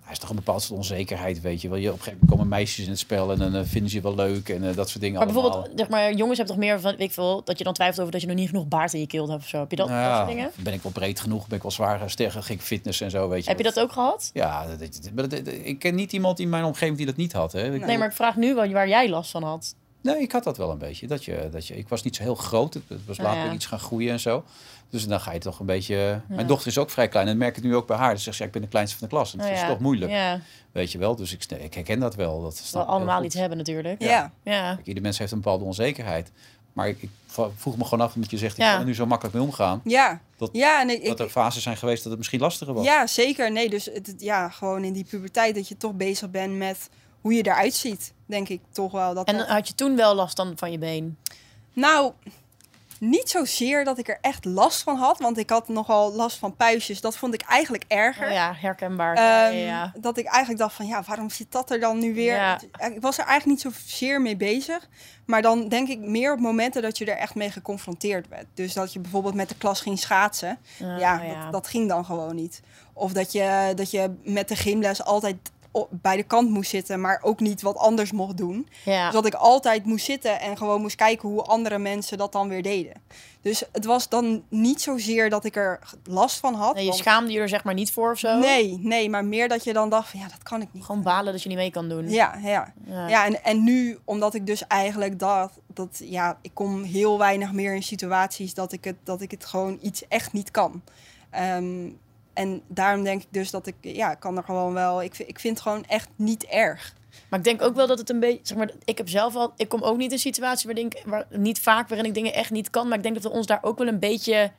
hij is toch een bepaald soort onzekerheid, weet je wel. Je, op een gegeven moment komen meisjes in het spel en dan eh, vinden ze je wel leuk en eh, dat soort dingen Maar allemaal. bijvoorbeeld, zeg maar, jongens hebben toch meer van, weet ik veel, dat je dan twijfelt over dat je nog niet genoeg baard in je keel hebt of zo. Heb je dat, Nou dat ja, soort dingen? Ben ik wel breed genoeg? Ben ik wel zwaar sterk? Ging ik fitness en zo, weet je. Heb je dat ook gehad? Ja, dat- ik ken niet iemand in mijn omgeving die dat niet had. Hè. Nee, maar ik vraag nu wel waar jij last van had. Nee, ik had dat wel een beetje. Dat je, dat je, ik was niet zo heel groot. Het was Oh, later ja. iets gaan groeien en zo. Dus dan ga je toch een beetje... Mijn dochter is ook vrij klein. En dat merk ik nu ook bij haar. Ze zegt, ja, ik ben de kleinste van de klas. En dat Nou is ja. toch moeilijk, Ja, weet je wel. Dus ik, ik herken dat wel. Dat we allemaal iets hebben natuurlijk. Ja. Ja. Kijk, ieder mens heeft een bepaalde onzekerheid. Maar ik, ik vroeg me gewoon af, omdat je zegt, ik Ja. kan er nu zo makkelijk mee omgaan. Ja, Dat- ja, en ik, dat ik, er fases zijn geweest dat het misschien lastiger was. ja, zeker. Nee, dus het, het- ja, gewoon in die puberteit dat je toch bezig bent met hoe je eruit ziet, denk ik toch wel. Dat En dat- had je toen wel last dan van je been? Nou, niet zozeer dat ik er echt last van had, want ik had nogal last van puistjes. Dat vond ik eigenlijk erger. Oh ja, herkenbaar. Ehm, ja, ja. Dat ik eigenlijk dacht van ja, waarom zit dat er dan nu weer? Ja. Ik was er eigenlijk niet zozeer mee bezig. Maar dan denk ik meer op momenten dat je er echt mee geconfronteerd werd. Dus dat je bijvoorbeeld met de klas ging schaatsen. Ja. Dat, dat ging dan gewoon niet. Of dat je, dat je met de gymles altijd bij de kant moest zitten, maar ook niet wat anders mocht doen. Ja. Dus dat ik altijd moest zitten en gewoon moest kijken hoe andere mensen dat dan weer deden. Dus het was dan niet zozeer dat ik er last van had. Nee, je want- schaamde je er zeg maar niet voor of zo? nee, nee, maar meer dat je dan dacht van ja, dat kan ik niet. Gewoon balen dat je niet mee kan doen. Ja, ja. Ja. Ja, en, en nu, omdat ik dus eigenlijk dat, dat, ja, ik kom heel weinig meer in situaties dat ik het, dat ik het gewoon iets echt niet kan. Ehm, en daarom denk ik dus dat ik, ja, ik kan er gewoon wel, ik, ik vind het gewoon echt niet erg. Maar ik denk ook wel dat het een beetje, zeg maar, ik heb zelf al, ik kom ook niet in een situatie waar, denk, waar niet vaak waarin ik dingen echt niet kan, maar ik denk dat we ons daar ook wel een beetje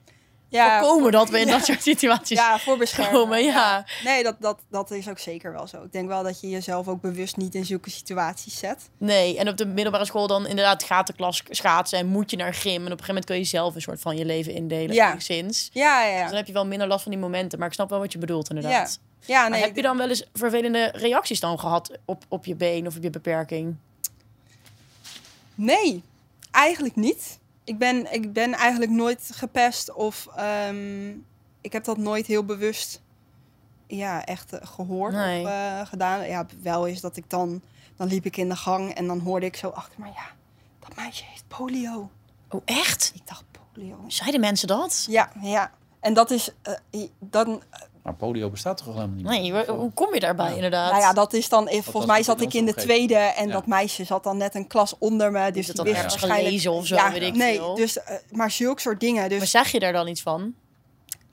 Ja, voorkomen dat we in (laughs) ja. dat soort situaties. Ja, voor bescherming. komen, ja. Nee, dat, dat, dat is ook zeker wel zo. Ik denk wel dat je jezelf ook bewust niet in zulke situaties zet. Nee, en op de middelbare school dan inderdaad gaat de klas schaatsen en moet je naar gym en op een gegeven moment kun je zelf een soort van je leven indelen, Ja. enigszins. Ja, ja, Dus dan heb je wel minder last van die momenten, maar ik snap wel wat je bedoelt inderdaad. Ja, nee. heb je dan wel eens vervelende reacties dan gehad op, op je been of op je beperking? Nee, eigenlijk niet. Ik ben, ik ben eigenlijk nooit gepest of ehm, ik heb dat nooit heel bewust ja, echt eh, gehoord Nee. of eh, gedaan. Ja, wel is dat ik dan, dan liep ik in de gang en dan hoorde ik zo achter, maar ja, dat meisje heeft polio. Oh, echt? Ik dacht, polio? Zeiden mensen dat? Ja, ja. En dat is eh, dan, Maar polio bestaat toch al helemaal niet meer? Nee, hoe- kom je daarbij Ja. inderdaad? nou ja, dat is dan, volgens mij zat ik in de tweede en Ja. dat meisje zat dan net een klas onder me. Dus het die dan wist ergens waarschijnlijk gelezen of zo, ja, weet ik nee, veel. Dus, eh, maar zulke soort dingen. Dus Maar zeg je daar dan iets van?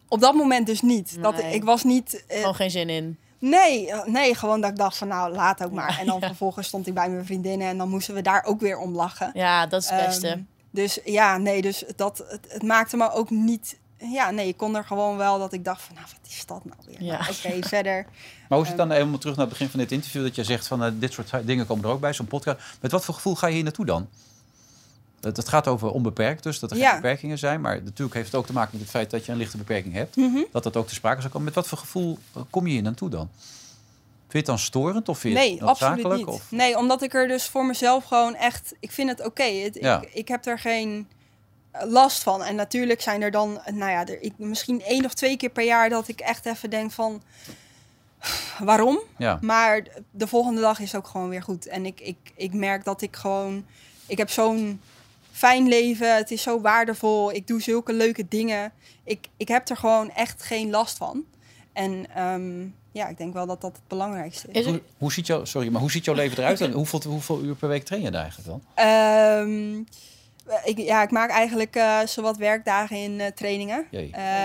Op dat moment dus niet. Dat, ik was niet... eh, Gewoon geen zin in. nee, eh, nee, gewoon dat ik dacht van nou, laat ook maar. Ja, en dan (laughs) ja. vervolgens stond ik bij mijn vriendinnen en dan moesten we daar ook weer om lachen. Ja, dat is het beste. Ehm, dus ja, nee, dus dat, het, het maakte me ook niet... Ja, nee, ik kon er gewoon wel dat ik dacht van nou, wat is dat nou weer? Ja. Nou, Oké, verder. Maar hoe het dan helemaal terug naar het begin van dit interview... dat je zegt van eh, dit soort dingen komen er ook bij, zo'n podcast. Met wat voor gevoel ga je hier naartoe dan? Het, het gaat over onbeperkt, dus dat er Ja. geen beperkingen zijn. Maar natuurlijk heeft het ook te maken met het feit dat je een lichte beperking hebt. Mhm. Dat dat ook te sprake zou komen. Met wat voor gevoel eh, kom je hier naartoe dan? Vind je het dan storend of vind je Nee, het noodzakelijk? niet. Of? Nee, omdat ik er dus voor mezelf gewoon echt... Ik vind het oké. Ja. Ik, ik heb er geen last van. En natuurlijk zijn er dan, nou ja, er, ik, misschien één of twee keer per jaar... dat ik echt even denk van... Waarom? Ja. Maar de volgende dag is ook gewoon weer goed. En ik, ik, ik merk dat ik gewoon... Ik heb zo'n fijn leven. Het is zo waardevol. Ik doe zulke leuke dingen. Ik, ik heb er gewoon echt geen last van. En ehm, ja, ik denk wel dat dat het belangrijkste is. Is Hoe, ziet jouw, sorry, maar hoe ziet jouw leven eruit? En hoeveel, hoeveel uur per week train je daar eigenlijk dan? Ehm, ik, ja, ik maak eigenlijk eh zowat werkdagen in eh, trainingen. Eh,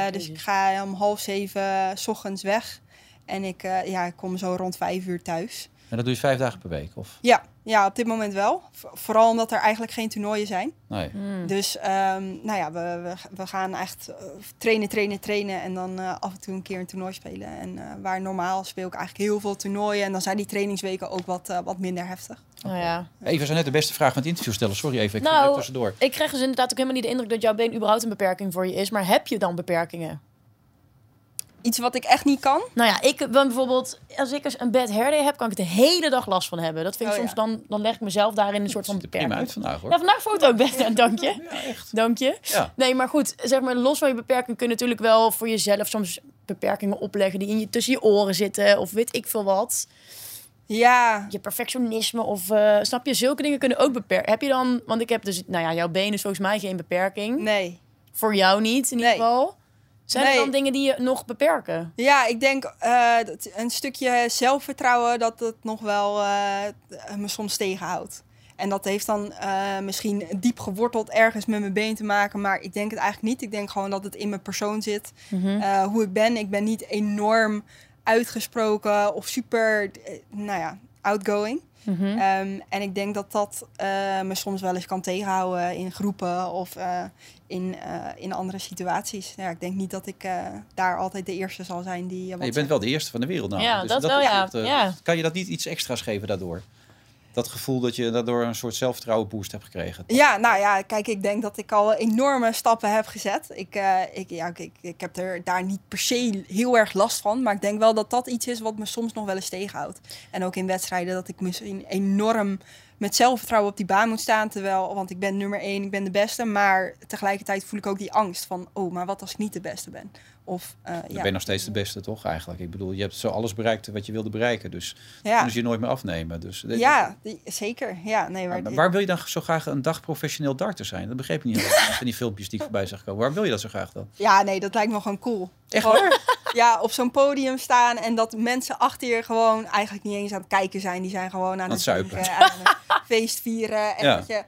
Oh, dus ik ga om half zeven s ochtends weg. En ik, eh, ja, ik kom zo rond vijf uur thuis. En dat doe je vijf dagen per week? Of? Ja, ja, op dit moment wel. Vooral omdat er eigenlijk geen toernooien zijn. Nee. Hmm. Dus ehm, nou ja, we, we, we gaan echt eh, trainen, trainen, trainen. En dan eh, af en toe een keer een toernooi spelen. En eh, waar normaal speel ik eigenlijk heel veel toernooien. En dan zijn die trainingsweken ook wat, wat minder heftig. Nou ja. Eva zou net de beste vraag van het interview stellen. Sorry even, ik Nou, tussendoor. Ik krijg dus inderdaad ook helemaal niet de indruk dat jouw been überhaupt een beperking voor je is. Maar heb je dan beperkingen? Iets wat ik echt niet kan. Nou ja, ik ben bijvoorbeeld, als ik eens een bad hair day heb, kan ik de hele dag last van hebben. Dat vind ik Oh, soms ja. dan, dan leg ik mezelf daarin een soort van er prima uit beperking. vandaag hoor. Ja, vandaag foto ook best. Dank je. Ja, echt. Dank je. Ja. Nee, maar goed, zeg maar, los van je beperking kun je natuurlijk wel voor jezelf soms beperkingen opleggen die in je, tussen je oren zitten of weet ik veel wat. Ja, Je perfectionisme of eh, snap je, zulke dingen kunnen ook beperken. Heb je dan, want ik heb dus, nou ja, jouw been is volgens mij geen beperking. nee. Voor jou niet in ieder Nee. geval. Zijn er dan dingen die je nog beperken? Ja, ik denk dat een stukje zelfvertrouwen dat het nog wel eh, me soms tegenhoudt. En dat heeft dan eh, misschien diep geworteld ergens met mijn been te maken, maar ik denk het eigenlijk niet. Ik denk gewoon dat het in mijn persoon zit. Mhm. Hoe ik ben. Ik ben niet enorm uitgesproken of super, nou ja, outgoing. Mhm. Ehm, en ik denk dat dat me soms wel eens kan tegenhouden in groepen of eh, in, eh, in andere situaties. Ja, ik denk niet dat ik eh, daar altijd de eerste zal zijn die. eh, Nee, je bent zegt. wel de eerste van de wereld nou. Ja, dat wel, ja. Ja. Kan je dat niet iets extra's geven daardoor? Dat gevoel dat je daardoor een soort zelfvertrouwen boost hebt gekregen. Ja, nou ja, kijk, ik denk dat ik al enorme stappen heb gezet. Ik, eh, ik, ja, ik, ik heb er daar niet per se heel erg last van. Maar ik denk wel dat dat iets is wat me soms nog wel eens tegenhoudt. En ook in wedstrijden dat ik misschien enorm met zelfvertrouwen op die baan moet staan. Terwijl, want ik ben nummer één, ik ben de beste. Maar tegelijkertijd voel ik ook die angst van, oh, maar wat als ik niet de beste ben? Of, uh, Dan ben je nog steeds de beste, toch eigenlijk? Ik bedoel, je hebt zo alles bereikt wat je wilde bereiken. Dus ja. kunnen ze je nooit meer afnemen. Dus, ja, die, zeker. Ja, nee, maar, maar waar wil je dan zo graag een dag professioneel darter zijn? Dat begreep ik niet. van die filmpjes die ik voorbij zag komen. Waar wil je dat zo graag dan? Ja, nee, dat lijkt me gewoon cool. Echt waar? (laughs) Ja, op zo'n podium staan en dat mensen achter je gewoon eigenlijk niet eens aan het kijken zijn. Die zijn gewoon aan, het zuipen. aan het (laughs) feest vieren. En dat je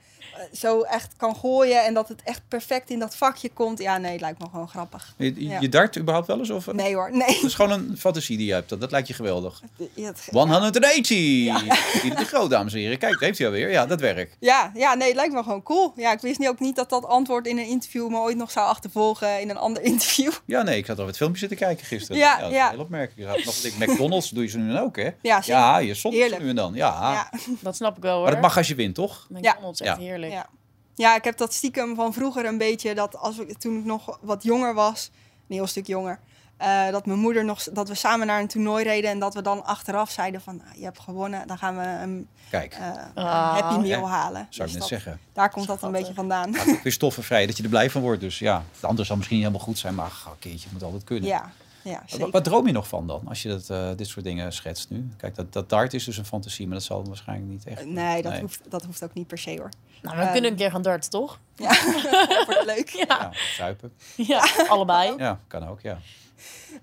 zo echt kan gooien en dat het echt perfect in dat vakje komt. Ja, nee, het lijkt me gewoon grappig. Je, je dart überhaupt wel eens? Of? Nee hoor, nee. Het is gewoon een fantasie die je hebt. Dat, dat lijkt je geweldig. Ja, het, 180! Ja. (laughs) De groot, dames en heren. Kijk, dat heeft hij alweer. Ja, dat werkt. Ja, ja, nee, het lijkt me gewoon cool. Ja, ik wist niet ook niet dat dat antwoord in een interview me ooit nog zou achtervolgen in een ander (laughs) interview. Ja, nee, ik had al het filmpje zitten kijken gisteren. Ja, ja. ja. Heel opmerkelijk. Nog, McDonald's doe je ze nu dan ook, hè? Ja, zeker. Ja, je soms nu en dan. Ja. ja. Dat snap ik wel, hoor. Maar dat mag als je wint, toch? McDonald's, echt heerlijk. Ja. Ja, ik heb dat stiekem van vroeger een beetje dat als ik toen ik nog wat jonger was, een heel stuk jonger, uh, dat mijn moeder nog dat we samen naar een toernooi reden en dat we dan achteraf zeiden van nou, je hebt gewonnen, dan gaan we een, Kijk. Uh, happy meal halen. Zou ik dus net zeggen. Daar komt dat een beetje vandaan. Het is stoffenvrij dat je er blij van wordt. Dus ja, het andere zal misschien niet helemaal goed zijn, maar ach, een keertje moet altijd kunnen. Ja, ja, wat, wat, droom je nog van dan, als je dat, uh, dit soort dingen schetst nu? Kijk, dat, dat dart is dus een fantasie, maar dat zal waarschijnlijk niet echt... Nee, dat, Hoeft, dat hoeft ook niet per se hoor. Nou, we um, kunnen een keer gaan darten, toch? Ja, (laughs) wordt leuk. Ja, ja zuipen. Ja, allebei. Ja, kan ook, ja.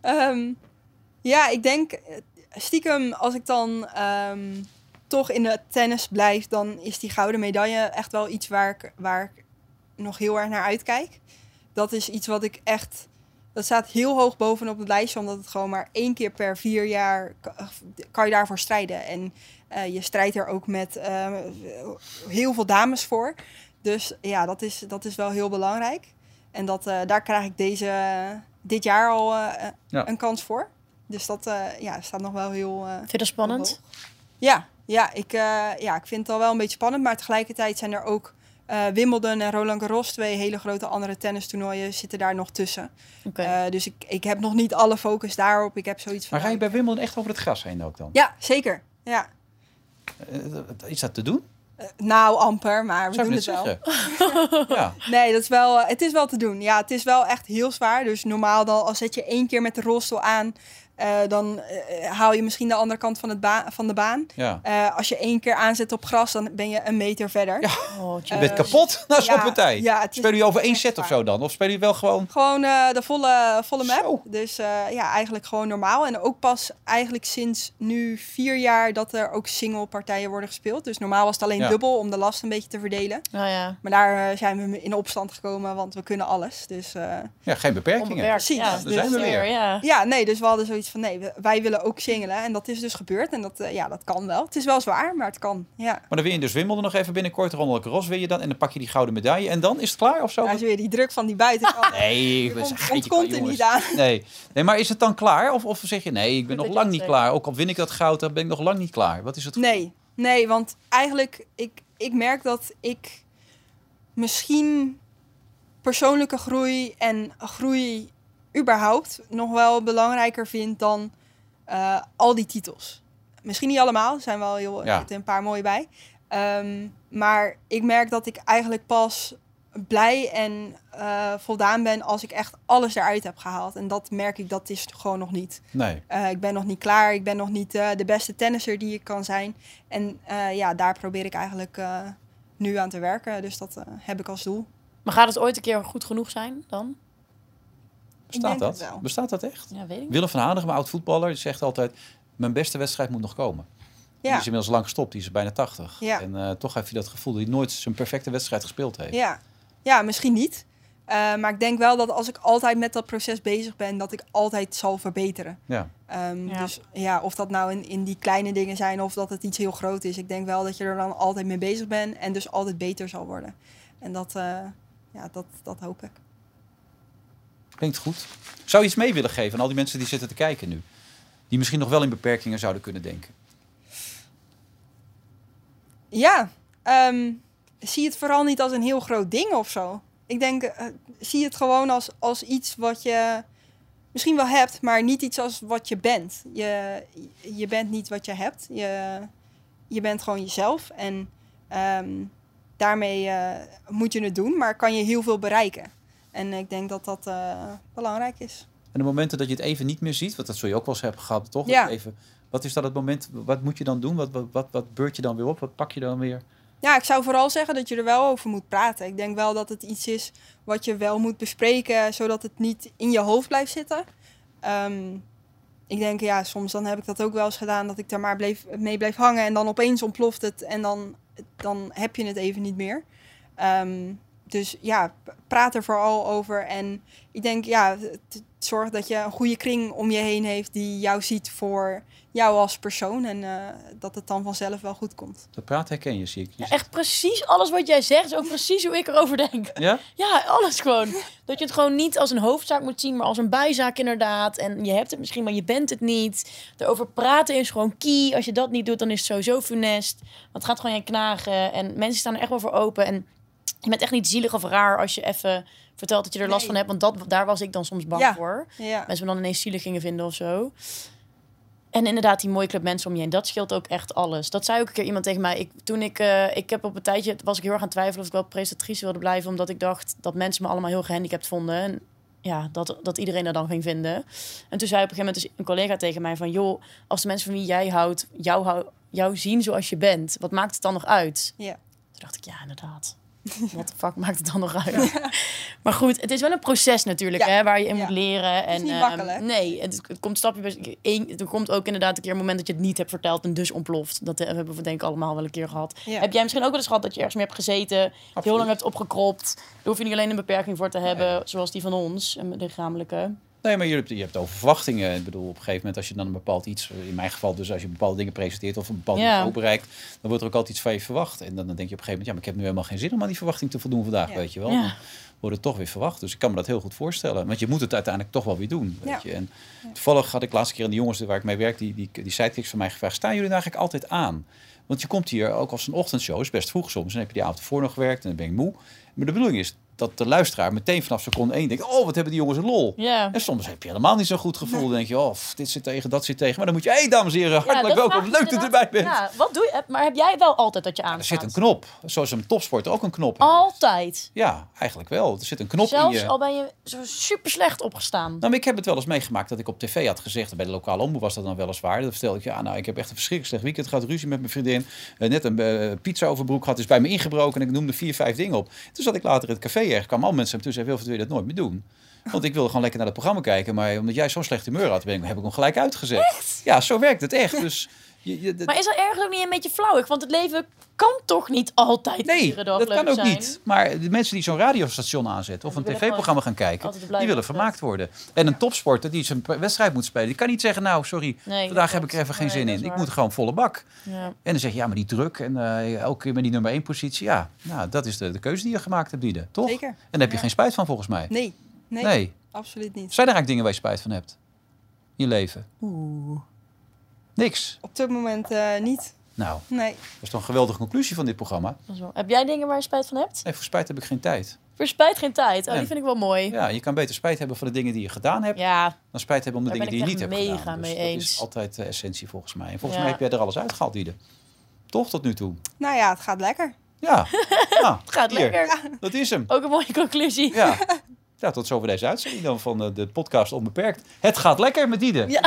Um, ja, ik denk stiekem als ik dan um, toch in de tennis blijf, dan is die gouden medaille echt wel iets waar ik, waar ik nog heel erg naar uitkijk. Dat is iets wat ik echt dat staat heel hoog bovenop het lijstje, omdat het gewoon maar één keer per vier jaar kan je daarvoor strijden. En uh, je strijdt er ook met uh, heel veel dames voor. Dus ja, dat is, dat is wel heel belangrijk. En dat, uh, daar krijg ik deze, dit jaar al ja. een kans voor. Dus dat ja, staat nog wel heel. vind je dat spannend? Ja, ja, ik, ja, ik vind het al wel een beetje spannend. Maar tegelijkertijd zijn er ook uh, Wimbledon en Roland Garros, twee hele grote andere tennistoernooien, zitten daar nog tussen. Okay. Uh, dus ik, ik heb nog niet alle focus daarop. Ik heb zoiets van. Maar ga je bij Wimbledon echt over het gras heen ook dan? Ja, zeker. Ja. Uh, is dat te doen? nou, amper, maar we Zou doen het wel. (laughs) ja. Nee, dat is wel, het is wel te doen. Ja, het is wel echt heel zwaar. Dus normaal dan, als zet je één keer met de rolstoel aan, uh, dan uh, haal je misschien de andere kant van, het ba van de baan. Ja. Uh, als je één keer aanzet op gras, dan ben je een meter verder. Ja. Oh, je bent kapot na zo'n ja, partij. Ja, speel je over één set of zo dan? Of speel je wel gewoon... Gewoon de volle, volle map. Zo. Dus ja, eigenlijk gewoon normaal. En ook pas eigenlijk sinds nu vier jaar dat er ook single partijen worden gespeeld. Dus normaal was het alleen dubbel om de last een beetje te verdelen. Oh, ja. Maar daar zijn we in opstand gekomen, want we kunnen alles. Dus, ja, geen beperkingen. Precies. Ja, dus, zijn we weer. Ja. ja, nee, dus we hadden zoiets van nee, wij willen ook singelen. En dat is dus gebeurd. En dat, uh, ja, dat kan wel. Het is wel zwaar, maar het kan. Ja. Maar dan win je dus Wimbledon nog even binnenkort. Ronald Garros win je dan. En dan pak je die gouden medaille. En dan is het klaar of zo? Ja, is weer die druk van die buitenkant. (laughs) nee, ik komt, komt er niet aan. Nee. nee, maar is het dan klaar? Of, of zeg je nee, ik ben nog lang niet klaar. Ook al win ik dat goud, dan ben ik nog lang niet klaar. Wat is het? Nee, nee, want eigenlijk, ik, ik merk dat ik misschien persoonlijke groei en groei überhaupt nog wel belangrijker vind dan uh, al die titels. Misschien niet allemaal, er zijn wel heel, ja. een paar mooie bij. Um, maar ik merk dat ik eigenlijk pas blij en uh, voldaan ben als ik echt alles eruit heb gehaald. En dat merk ik, dat is gewoon nog niet. Nee. Uh, ik ben nog niet klaar. Ik ben nog niet uh, de beste tennisser die ik kan zijn. En ja, daar probeer ik eigenlijk nu aan te werken. Dus dat heb ik als doel. Maar gaat het ooit een keer goed genoeg zijn dan? Bestaat dat? Bestaat dat echt? Ja, weet ik Willem van Hanegem, oud voetballer, zegt altijd... mijn beste wedstrijd moet nog komen. Ja. Die is inmiddels lang gestopt, die is bijna 80. Ja. En uh, toch heeft hij dat gevoel dat hij nooit zijn perfecte wedstrijd gespeeld heeft. Ja, ja misschien niet. Uh, maar ik denk wel dat als ik altijd met dat proces bezig ben, dat ik altijd zal verbeteren. Ja. Um, ja. Dus ja, of dat nou in, in die kleine dingen zijn of dat het iets heel groot is. Ik denk wel dat je er dan altijd mee bezig bent en dus altijd beter zal worden. En dat, uh, ja, dat, dat hoop ik. Klinkt goed. Zou je iets mee willen geven aan al die mensen die zitten te kijken nu? Die misschien nog wel in beperkingen zouden kunnen denken. Ja, um, zie het vooral niet als een heel groot ding of zo. Ik denk, uh, zie het gewoon als, als iets wat je misschien wel hebt, maar niet iets als wat je bent. Je, je bent niet wat je hebt. Je, je bent gewoon jezelf. En Ehm, daarmee eh, moet je het doen, maar kan je heel veel bereiken. En ik denk dat dat eh, belangrijk is. En de momenten dat je het even niet meer ziet, want dat zul je ook wel eens hebben gehad, toch? Ja. Even, wat is dat het moment, wat moet je dan doen? Wat, wat, wat, wat beurt je dan weer op? Wat pak je dan weer? Ja, ik zou vooral zeggen dat je er wel over moet praten. Ik denk wel dat het iets is wat je wel moet bespreken, zodat het niet in je hoofd blijft zitten. Ehm, ik denk, ja, soms dan heb ik dat ook wel eens gedaan, dat ik daar maar bleef, mee bleef hangen en dan opeens ontploft het en dan, dan heb je het even niet meer. Ehm, dus ja, praat er vooral over. En ik denk, ja, zorg dat je een goede kring om je heen heeft die jou ziet voor jou als persoon. En eh, dat het dan vanzelf wel goed komt. Dat praat herken je, zie ik. Je Ja, echt precies alles wat jij zegt is ook precies hoe ik erover denk. Ja? (laughs) Ja, alles gewoon. Dat je het gewoon niet als een hoofdzaak moet zien, maar als een bijzaak inderdaad. En je hebt het misschien, maar je bent het niet. Erover praten is gewoon key. Als je dat niet doet, dan is het sowieso funest. Want het gaat gewoon je knagen. En mensen staan er echt wel voor open. En je bent echt niet zielig of raar als je even vertelt dat je er last Nee. van hebt. Want dat, daar was ik dan soms bang Ja. voor. Ja. Mensen me dan ineens zielig gingen vinden of zo. En inderdaad, die mooie club mensen om je heen, dat scheelt ook echt alles. Dat zei ook een keer iemand tegen mij. Ik, toen ik, eh, ik heb op een tijdje, was ik heel erg aan het twijfelen of ik wel presentatrice wilde blijven. Omdat ik dacht dat mensen me allemaal heel gehandicapt vonden. En ja, dat, dat iedereen dat dan ging vinden. En toen zei op een gegeven moment dus een collega tegen mij van... joh, als de mensen van wie jij houdt, jou, hou- jou zien zoals je bent... wat maakt het dan nog uit? Ja. Toen dacht ik, ja, inderdaad. (laughs) Wat de fuck maakt het dan nog uit? (laughs) Maar goed, het is wel een proces natuurlijk, Ja. hè, waar je in Ja. moet leren. En, niet ehm, makkelijk. nee, het, het komt stapje bij één- Er komt ook inderdaad een keer een moment dat je het niet hebt verteld en dus ontploft. Dat hebben we denk ik allemaal wel een keer gehad. Heb jij misschien ook wel eens gehad dat je ergens mee hebt gezeten, heel lang hebt opgekropt? Daar hoef je niet alleen een beperking voor te hebben, zoals die van ons, een lichamelijke. Nee, maar je hebt, je hebt over verwachtingen. Ik bedoel, op een gegeven moment als je dan een bepaald iets, in mijn geval dus als je bepaalde dingen presenteert of een bepaald Ja. niveau bereikt, dan wordt er ook altijd iets van je verwacht. En dan, dan denk je op een gegeven moment, ja, maar ik heb nu helemaal geen zin om aan die verwachting te voldoen vandaag, Ja. weet je wel. Ja. Dan wordt het toch weer verwacht. Dus ik kan me dat heel goed voorstellen. Want je moet het uiteindelijk toch wel weer doen, weet Ja. je. En toevallig had ik laatste keer aan de jongens waar ik mee werk, die, die, die sidekicks van mij gevraagd, staan jullie nou eigenlijk altijd aan? Want je komt hier ook als een ochtendshow, is best vroeg soms. Dan heb je die avond ervoor nog gewerkt en dan ben je moe. Maar de bedoeling is dat de luisteraar meteen vanaf seconde één denkt, oh, wat hebben die jongens een lol. Ja. En soms heb je helemaal niet zo'n goed gevoel. Dan denk je, oh, dit zit tegen, dat zit tegen. Maar dan moet je, hé hey, dames en heren, hartelijk welkom. Leuk dat je erbij bent. Ja, wat doe je? Maar heb jij wel altijd dat je Er aanstaat? zit een knop. Zoals een topsporter ook een knop heeft. Altijd. Ja, eigenlijk wel. Er zit een knop Zelfs in je. al ben je zo super slecht opgestaan. Nou, maar ik heb het wel eens meegemaakt dat ik op tv had gezegd, bij de lokale omroep was dat dan weliswaar. Dan vertelde ik, ja, nou, ik heb echt een verschrikkelijk slecht weekend gehad, ruzie met mijn vriendin. Eh, net een eh, pizza overbroek gehad, is bij me ingebroken en ik noemde vier, vijf dingen op. Toen zat ik later in het café ergens, kwamen al mensen naar me toe en wil je dat nooit meer doen? Want ik wilde gewoon lekker naar het programma kijken, maar omdat jij zo'n slecht humeur had, ben ik, heb ik hem gelijk uitgezet. Ja, zo werkt het echt. Dus je, je, Maar is dat ergens ook niet een beetje flauwig? Want het leven kan toch niet altijd Nee, iedere dag dat kan ook zijn? niet. Maar de mensen die zo'n radiostation aanzetten of een tv-programma gaan kijken, die willen vermaakt worden. En een topsporter die zijn wedstrijd moet spelen, die kan niet zeggen, nou sorry, Nee, vandaag dat heb ik er even geen zin Nee, in. Ik moet gewoon volle bak. Ja. En dan zeg je, ja, maar die druk en eh, elke keer met die nummer één positie. Ja, nou, dat is de, de keuze die je gemaakt hebt, Diede. Toch? Zeker. En daar heb je Ja. geen spijt van, volgens mij. Nee, nee, Nee. absoluut niet. Zijn er eigenlijk dingen waar je spijt van hebt? In je leven? Oeh. Niks. Op dit moment eh, niet. Nou, Nee. dat is toch een geweldige conclusie van dit programma. Dat is wel- Heb jij dingen waar je spijt van hebt? Nee, voor spijt heb ik geen tijd. Voor spijt geen tijd. Oh, Nee. die vind ik wel mooi. Ja, Ja, je kan beter spijt hebben van de dingen die je gedaan hebt, dan spijt hebben om de Daar dingen die ben je ik niet hebt mega gedaan. Dus mee dat is eens. altijd de essentie volgens mij. En volgens Ja. mij heb jij er alles uitgehaald, Diede. Toch tot nu toe? Nou ja, het gaat lekker. Ja. (laughs) ja het gaat hier. lekker. Dat is hem. Ook een mooie conclusie. Ja. (laughs) ja, tot zover deze uitzending dan van eh, de podcast Onbeperkt. Het gaat lekker met Diede. Ja.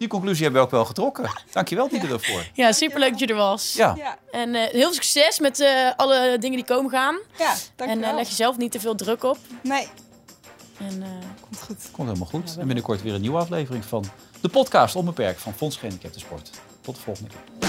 Die conclusie hebben we ook wel getrokken. Dankjewel Diede daarvoor. Ja, superleuk dat je er was. Ja. Ja, En eh, heel veel succes met eh, alle dingen die komen gaan. ja En dankjewel. eh, leg jezelf niet te veel druk op. Nee, En, eh, komt goed. Komt helemaal goed. Ja, en binnenkort weer een nieuwe aflevering van de podcast Onbeperkt van Fonds Gehandicapten Sport. Tot de volgende keer.